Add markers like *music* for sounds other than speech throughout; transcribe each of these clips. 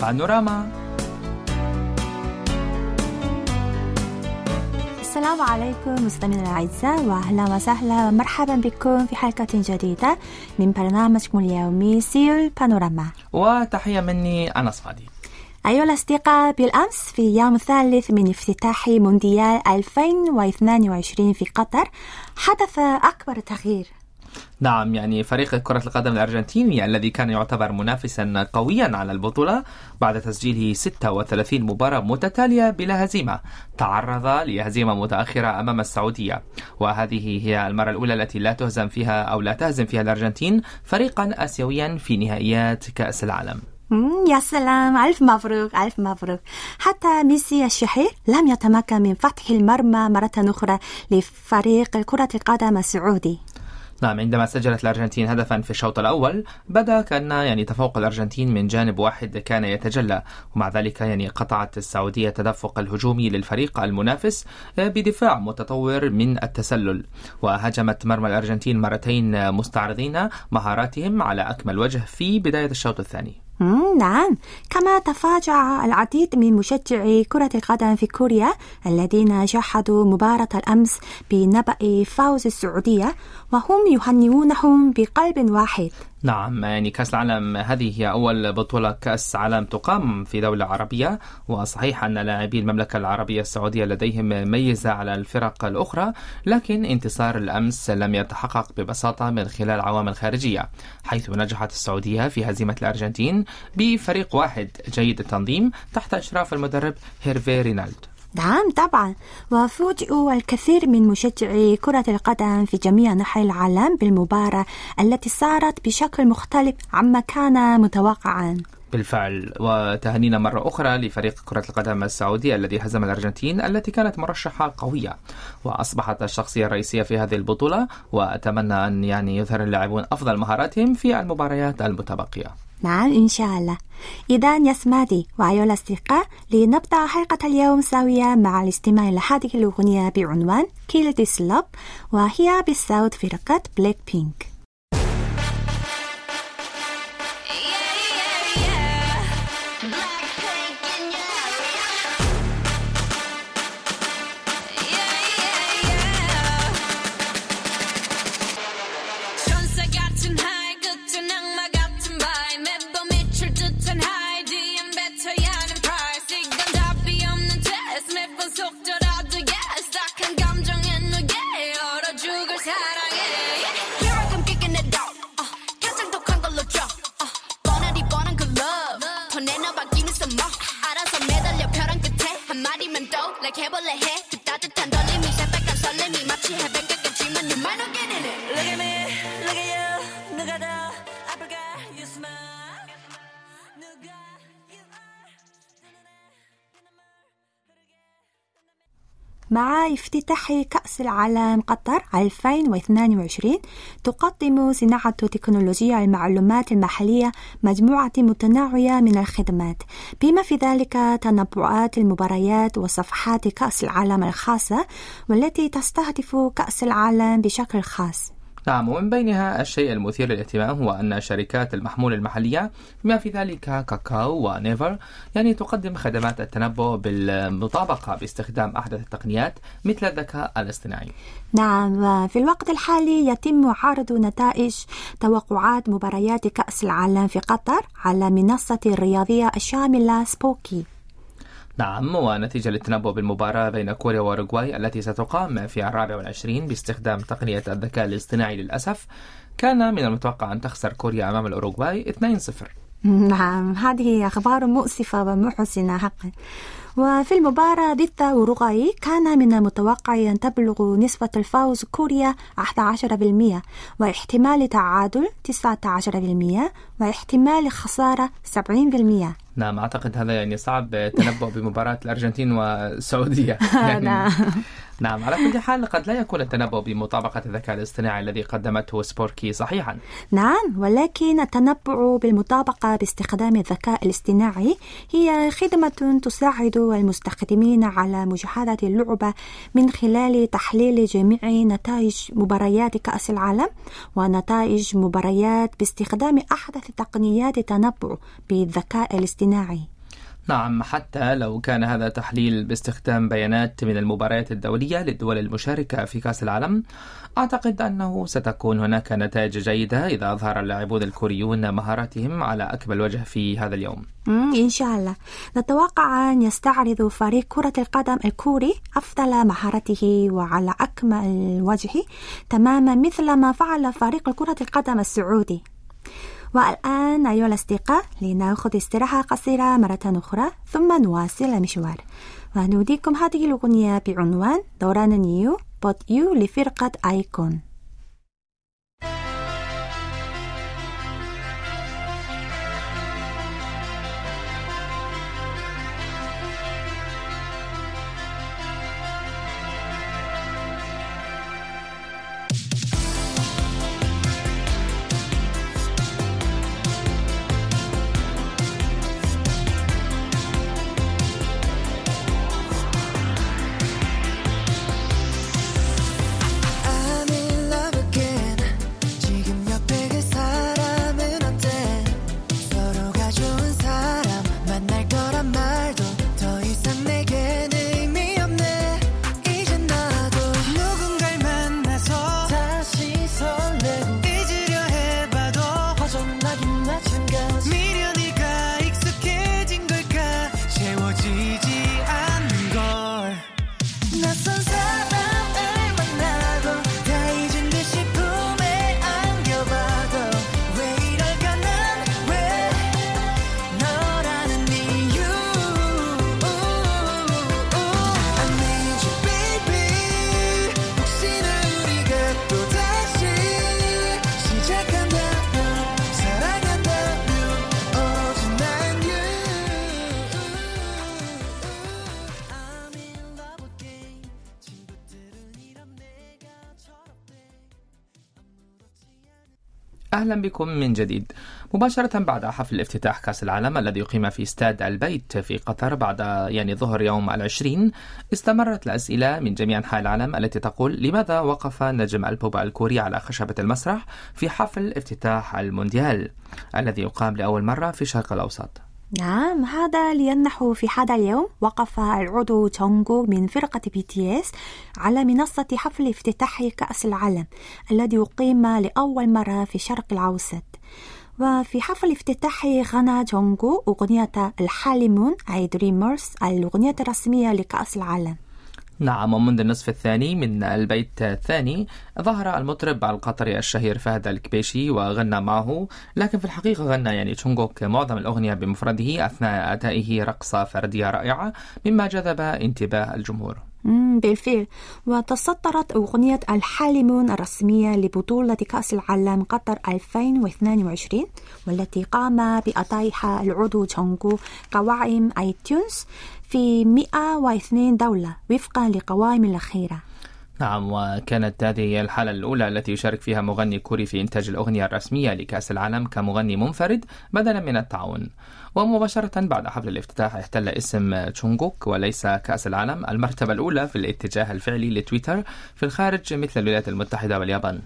بانوراما. السلام عليكم مستمعينا الأعزاء وأهلا وسهلا. ومرحبا بكم في حلقة جديدة من برنامجكم اليومي سيول بانوراما. وتحية مني أنس فادي. أيها الأصدقاء بالأمس في يوم الثالث من افتتاح مونديال 2022 في قطر حدث أكبر تغيير نعم يعني فريق كرة القدم الأرجنتيني الذي كان يعتبر منافسا قويا على البطولة بعد تسجيله 36 مباراة متتالية بلا هزيمة. تعرض لهزيمة متأخرة أمام السعودية. وهذه هي المرة الأولى التي لا تهزم فيها أو لا تهزم فيها الأرجنتين فريقا آسيويا في نهائيات كأس العالم. يا سلام. ألف مبروك ألف مبروك. حتى ميسي الشهير لم يتمكن من فتح المرمى مرة أخرى لفريق كرة القدم السعودي. نعم عندما سجلت الأرجنتين هدفا في الشوط الأول بدا كأن يعني تفوق الأرجنتين من جانب واحد كان يتجلى ومع ذلك يعني قطعت السعودية التدفق الهجومي للفريق المنافس بدفاع متطور من التسلل. وهجمت مرمى الأرجنتين مرتين مستعرضين مهاراتهم على أكمل وجه في بداية الشوط الثاني. نعم. كما تفاجأ العديد من مشجعي كرة القدم في كوريا الذين شاهدوا مباراة الأمس بنبأ فوز السعودية وهم يهنئونهم بقلب واحد. نعم يعني كأس العالم هذه هي أول بطولة كأس عالم تقام في دولة عربية وصحيح أن لاعبي المملكة العربية السعودية لديهم ميزة على الفرق الأخرى لكن انتصار الأمس لم يتحقق ببساطة من خلال عوامل خارجية حيث نجحت السعودية في هزيمة الأرجنتين بفريق واحد جيد التنظيم تحت إشراف المدرب هيرفي رينالد. نعم طبعا. وفوجئوا الكثير من مشجعي كرة القدم في جميع أنحاء العالم بالمباراة التي صارت بشكل مختلف عما كان متوقعا. بالفعل. وتهنينا مرة أخرى لفريق كرة القدم السعودي الذي هزم الأرجنتين التي كانت مرشحة قوية. وأصبحت الشخصية الرئيسية في هذه البطولة وأتمنى أن يعني يظهر اللاعبون أفضل مهاراتهم في المباريات المتبقية. نعم إن شاء الله إذا يا سمادي وأيها الأصدقاء لنبدأ حلقة اليوم سويا مع الاستماع إلى هذه الأغنية بعنوان Kill This Love وهي بصوت فرقة بلاك بينك like 해볼래 해그 따뜻한 떨림이 새빨간 설렘이 마치 해변가 같지만 you might not get in it Look at me, look at you 누가 더 مع افتتاح كأس العالم قطر 2022 تقدم صناعة تكنولوجيا المعلومات المحلية مجموعة متنوعة من الخدمات. بما في ذلك تنبؤات المباريات وصفحات كأس العالم الخاصة والتي تستهدف كأس العالم بشكل خاص. نعم ومن بينها الشيء المثير للاهتمام هو أن شركات المحمول المحلية بما في ذلك كاكاو ونيفر يعني تقدم خدمات التنبؤ بالمطابقة باستخدام أحدث التقنيات مثل الذكاء الاصطناعي. نعم وفي الوقت الحالي يتم عرض نتائج توقعات مباريات كأس العالم في قطر على منصة الرياضية الشاملة سبوكي. نعم ونتيجة للتنبؤ بالمباراة بين كوريا وأوروغواي التي ستقام في الرابع والعشرين باستخدام تقنية الذكاء الاصطناعي للأسف. كان من المتوقع أن تخسر كوريا أمام الأوروغواي 2-0 نعم هذه أخبار مؤسفة ومحزنة حقا. وفي المباراة ضد أوروغواي كان من المتوقع أن تبلغ نسبة الفوز كوريا 11% واحتمال تعادل 19% واحتمال خسارة 70% نعم أعتقد هذا يعني صعب التنبؤ بمباراة الأرجنتين والسعودية. *laughs* نعم. نعم على كل حال قد لا يكون التنبؤ بمطابقة الذكاء الاصطناعي الذي قدمته سبوركي صحيحا. نعم ولكن التنبؤ بالمطابقة باستخدام الذكاء الاصطناعي هي خدمة تساعد المستخدمين على مشاهدة اللعبة من خلال تحليل جميع نتائج مباريات كأس العالم ونتائج مباريات باستخدام أحدث تقنيات التنبؤ بالذكاء الاصطناعي. نعم حتى لو كان هذا تحليل باستخدام بيانات من المباريات الدولية للدول المشاركة في كأس العالم أعتقد أنه ستكون هناك نتائج جيدة إذا أظهر اللاعبون الكوريون مهاراتهم على أكمل وجه في هذا اليوم. إن شاء الله. نتوقع أن يستعرض فريق كرة القدم الكوري أفضل مهارته وعلى أكمل وجه تماما مثل ما فعل فريق كرة القدم السعودي. والآن أيها الأصدقاء لنأخذ استراحة قصيرة مرة أخرى ثم نواصل المشوار ونوديكم هذه الأغنية بعنوان دوران نيو But You لفرقة آيكون. أهلا بكم من جديد. مباشرة بعد حفل افتتاح كأس العالم الذي يقيم في استاد البيت في قطر بعد يعني ظهر يوم العشرين استمرت الأسئلة من جميع أنحاء العالم التي تقول لماذا وقف نجم البوب الكوري على خشبة المسرح في حفل افتتاح المونديال الذي يقام لأول مرة في الشرق الأوسط؟ نعم هذا لأنه في هذا اليوم وقف العضو جونغوك من فرقة بي تي اس على منصة حفل افتتاح كأس العالم الذي يقيم لأول مرة في الشرق الأوسط. وفي حفل افتتاح غنى جونغوك أغنية الحالمون أي Dreamers الأغنية الرسمية لكأس العالم. نعم ومنذ النصف الثاني من البيت الثاني ظهر المطرب القطري الشهير فهد الكبيشي وغنى معه. لكن في الحقيقة غنى يعني تشونغوك معظم الأغنية بمفرده أثناء أدائه رقصة فردية رائعة مما جذب انتباه الجمهور. بالفعل. وتصدرت أغنية الحالمون الرسمية لبطولة كأس العالم قطر 2022 والتي قام بأدائها العضو جونغوك قوائم آي تيونز في 102 دولة وفقا لقوائم الأخيرة. نعم وكانت هذه هي الحالة الأولى التي يشارك فيها مغني كوري في إنتاج الأغنية الرسمية لكأس العالم كمغني منفرد بدلا من التعاون. ومباشرة بعد حفل الافتتاح احتل اسم تشونغوك وليس كأس العالم المرتبة الأولى في الاتجاه الفعلي لتويتر في الخارج مثل الولايات المتحدة واليابان.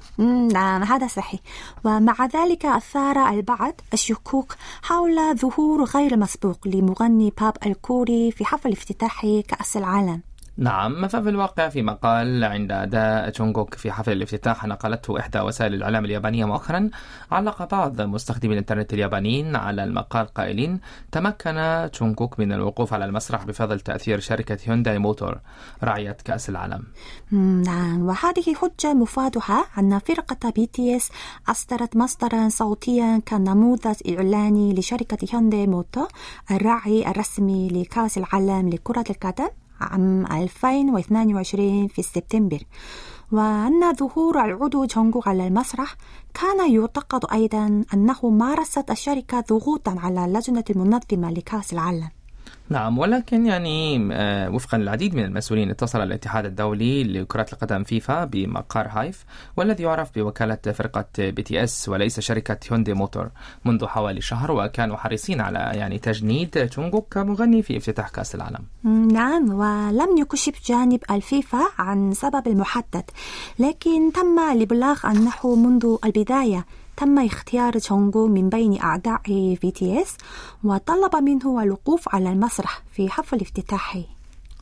نعم هذا صحيح. ومع ذلك أثار البعض الشكوك حول ظهور غير مسبوق لمغني البوب الكوري في حفل افتتاح كأس العالم. نعم ففي الواقع في مقال عند أداء تشونغوك في حفل الافتتاح نقلته إحدى وسائل الإعلام اليابانية مؤخرا علق بعض مستخدمي الإنترنت اليابانيين على المقال قائلين تمكن تشونغوك من الوقوف على المسرح بفضل تأثير شركة هيونداي موتور. راعية كأس العالم. نعم. وهذه حجة مفادها أن فرقة بي تي اس أصدرت مصدرا صوتيا كنموذج إعلاني لشركة هيونداي موتور الراعي الرسمي لكأس العالم لكرة القدم. عام 2022 في سبتمبر. وأن ظهور العضو جونغوك على المسرح كان يعتقد أيضا أنه مارست الشركة ضغوطا على اللجنة المنظمة لكأس العالم. نعم ولكن يعني آه، وفقا للعديد من المسؤولين اتصل الاتحاد الدولي لكرة القدم فيفا بمقر هايف والذي يعرف بوكالة فرقة بي تي إس وليس شركة هيونداي موتور. منذ حوالي شهر وكانوا حريصين على يعني تجنيد تشونغوك كمغني في افتتاح كأس العالم. نعم ولم يكشف جانب الفيفا عن سبب المحدد لكن تم الإبلاغ أنه منذ البداية تم اختيار جونغوك من بين أعضاء BTS وطلب منه الوقوف على المسرح في حفل افتتاحي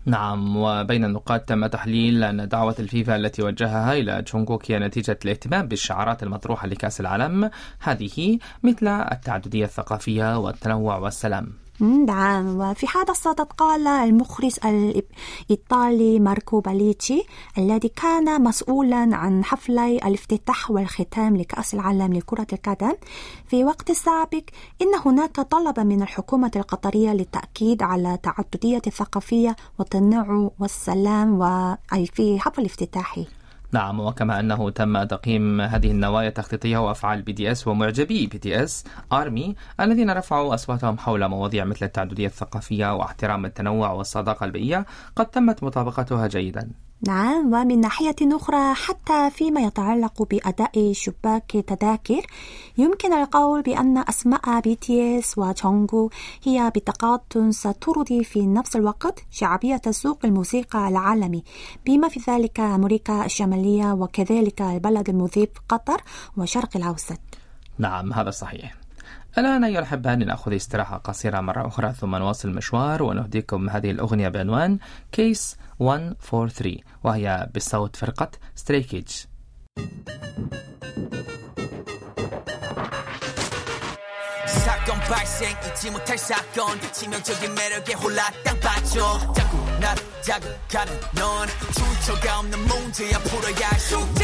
نعم وبين النقاط تم تحليل أن دعوة الفيفا التي وجهها إلى تشونغوك هي نتيجة الاهتمام بالشعارات المطروحة لكأس العالم هذه مثل التعددية الثقافية والتنوع والسلام. نعم. وفي هذا الصدد قال المخرج الإيطالي ماركو باليتشي الذي كان مسؤولا عن حفلي الافتتاح والختام لكأس العالم لكرة القدم في وقت سابق. إن هناك طلب من الحكومة القطرية للتأكيد على تعددية الثقافية والتنوع والسلام في حفل افتتاحي نعم وكما أنه تم تقييم هذه النوايا التخطيطية وأفعال BTS ومعجبي BTS ARMY الذين رفعوا أصواتهم حول مواضيع مثل التعددية الثقافية واحترام التنوع والصداقة البيئية قد تمت مطابقتها جيدا. نعم ومن ناحية أخرى حتى فيما يتعلق بأداء شباك تذاكر يمكن القول بأن أسماء BTS وجونغكوك هي بطاقات سترضي في نفس الوقت شعبية سوق الموسيقى العالمي. بما في ذلك أمريكا الشمالية وكذلك البلد المضيف قطر والشرق الأوسط. نعم هذا صحيح. الآن أيها الأحبة لنأخذ استراحة قصيرة مرة أخرى ثم نواصل المشوار ونهديكم هذه الأغنية بعنوان كيس 143 وهي بصوت فرقة ستري كيدج 사건 발생 잊지 못할 사건 치명적인 매력에 홀라 땅 빠져 자꾸 나를 자극하는 넌 주처가 없는 문제야 풀어야 할 숙제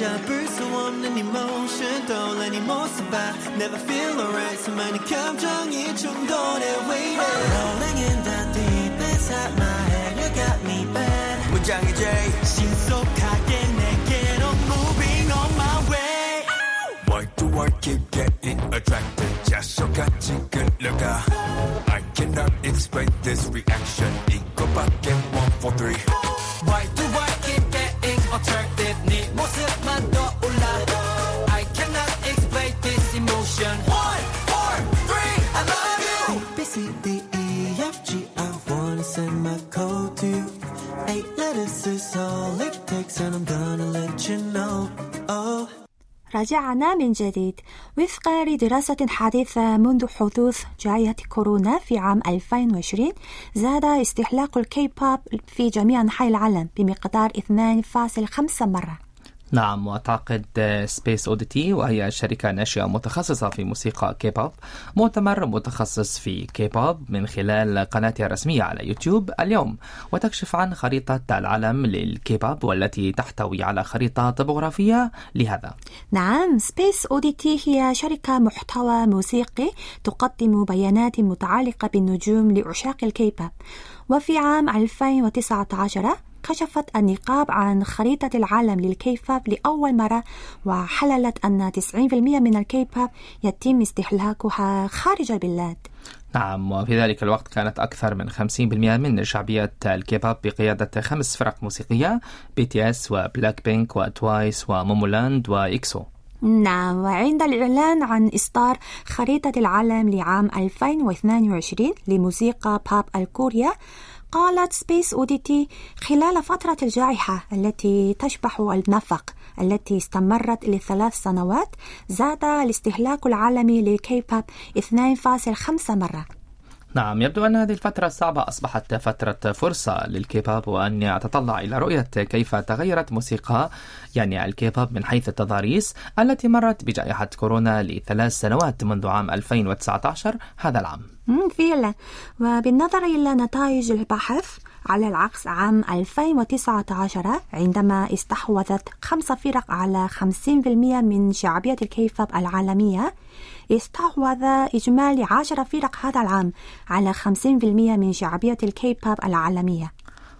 잡을 수 없는 emotion 떠올리니 못 써봐 Never feel alright 수많은 감정이 충돌해 waiting Rolling in the deep inside my head You got me bad 문장이 제일 신속하게 내게로 moving on my way Why do I keep getting attracted 자석같이 끌려가 I cannot explain this reaction 이거밖에 one for three Why do I keep getting attracted رجعنا من جديد وفقا لدراسة حديثة منذ حدوث جائحة كورونا في عام 2020 زاد استهلاك الكي بوب في جميع أنحاء العالم بمقدار 2.5 مرة. نعم وتعقد Space Oddity وهي شركة ناشئة متخصصة في موسيقى كي بوب مؤتمر متخصص في كي بوب من خلال قناتها الرسمية على يوتيوب اليوم وتكشف عن خريطة العالم للكي بوب والتي تحتوي على خريطة طبوغرافية لهذا. نعم Space Oddity هي شركة محتوى موسيقي تقدم بيانات متعلقة بالنجوم لعشاق الكي بوب وفي عام 2019 كشفت النقاب عن خريطة العالم للكيبوب لأول مرة وحللت أن 90% من الكيبوب يتم استهلاكها خارج البلاد. نعم وفي ذلك الوقت كانت أكثر من 50% من شعبية الكيبوب بقيادة خمس فرق موسيقية BTS و BLACKPINK و TWICE و MOMOLAND و EXO. نعم وعند الإعلان عن إصدار خريطة العالم لعام 2022 لموسيقى بوب الكوريا قالت Space Oddity خلال فترة الجائحة التي تشبه النفق التي استمرت لثلاث سنوات زاد الاستهلاك العالمي للكيبوب 2.5 مرة. نعم يبدو أن هذه الفترة الصعبة أصبحت فترة فرصة للكيبوب وأنا أتطلع إلى رؤية كيف تغيرت موسيقى يعني الكيبوب من حيث التضاريس التي مرت بجائحة كورونا لثلاث سنوات منذ عام 2019 هذا العام. فعلا وبالنظر إلى نتائج البحث على العكس عام 2019 عندما استحوذت خمس فرق على 50% من شعبية الكيبوب العالمية استحوذ إجمالي 10 فرق هذا العام على 50% من شعبية الكيبوب العالمية.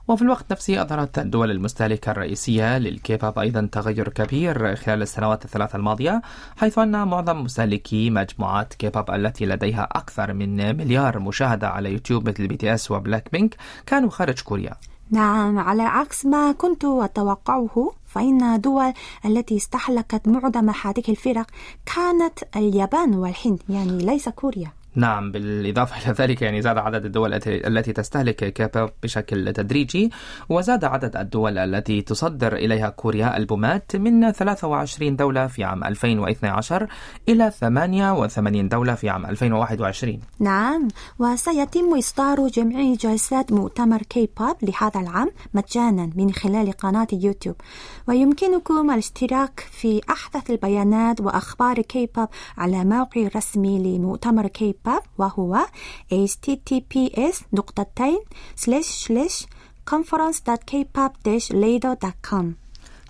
وفي الوقت نفسه أظهرت الدول المستهلكة الرئيسية للكيباب أيضا تغير كبير خلال السنوات الثلاث الماضية حيث أن معظم مستهلكي مجموعات كيباب التي لديها أكثر من مليار مشاهدة على يوتيوب مثل BTS و BLACKPINK كانوا خارج كوريا. نعم على عكس ما كنت أتوقعه فإن الدول التي استهلكت معظم هذه الفرق كانت اليابان والهند يعني ليس كوريا. نعم بالإضافة إلى ذلك يعني زاد عدد الدول التي- تستهلك كيبوب بشكل تدريجي وزاد عدد الدول التي تصدر إليها كوريا ألبومات من 23 دولة في عام 2012 إلى 88 دولة في عام 2021 نعم وسيتم إصدار جميع جلسات مؤتمر كي بوب لهذا العام مجانا من خلال قناة يوتيوب. ويمكنكم الاشتراك في أحدث البيانات وأخبار كي بوب على موقع رسمي لمؤتمر كي بوب وهو https نقطتين slash slash conference.kpop-radio.com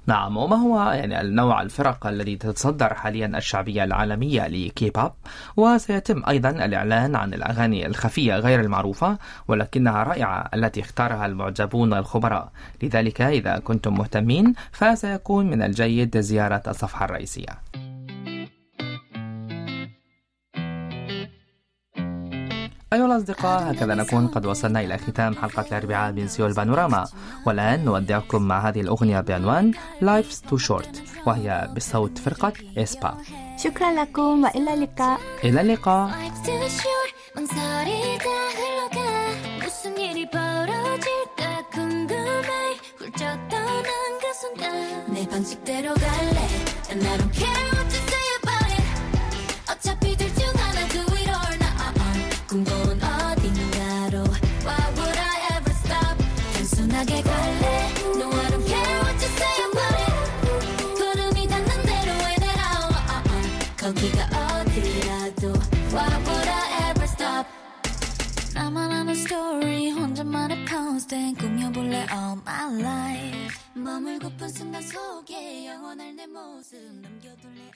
نعم وما هو يعني النوع الفرق الذي تتصدر حاليا الشعبية العالمية لكيبوب؟ وسيتم أيضا الإعلان عن الأغاني الخفية غير المعروفة ولكنها رائعة التي اختارها المعجبون الخبراء. لذلك إذا كنتم مهتمين فسيكون من الجيد زيارة الصفحة الرئيسية. أيها الأصدقاء هكذا نكون قد وصلنا إلى ختام حلقة الأربعاء من سيول بانوراما والآن نودعكم مع هذه الأغنية بعنوان Life's Too Short وهي بصوت فرقة إسبا شكرا لكم وإلى اللقاء إلى اللقاء Life's too short 망설이 life. 머물고픈 순간 속에 영원할 내 모습. 남겨둘래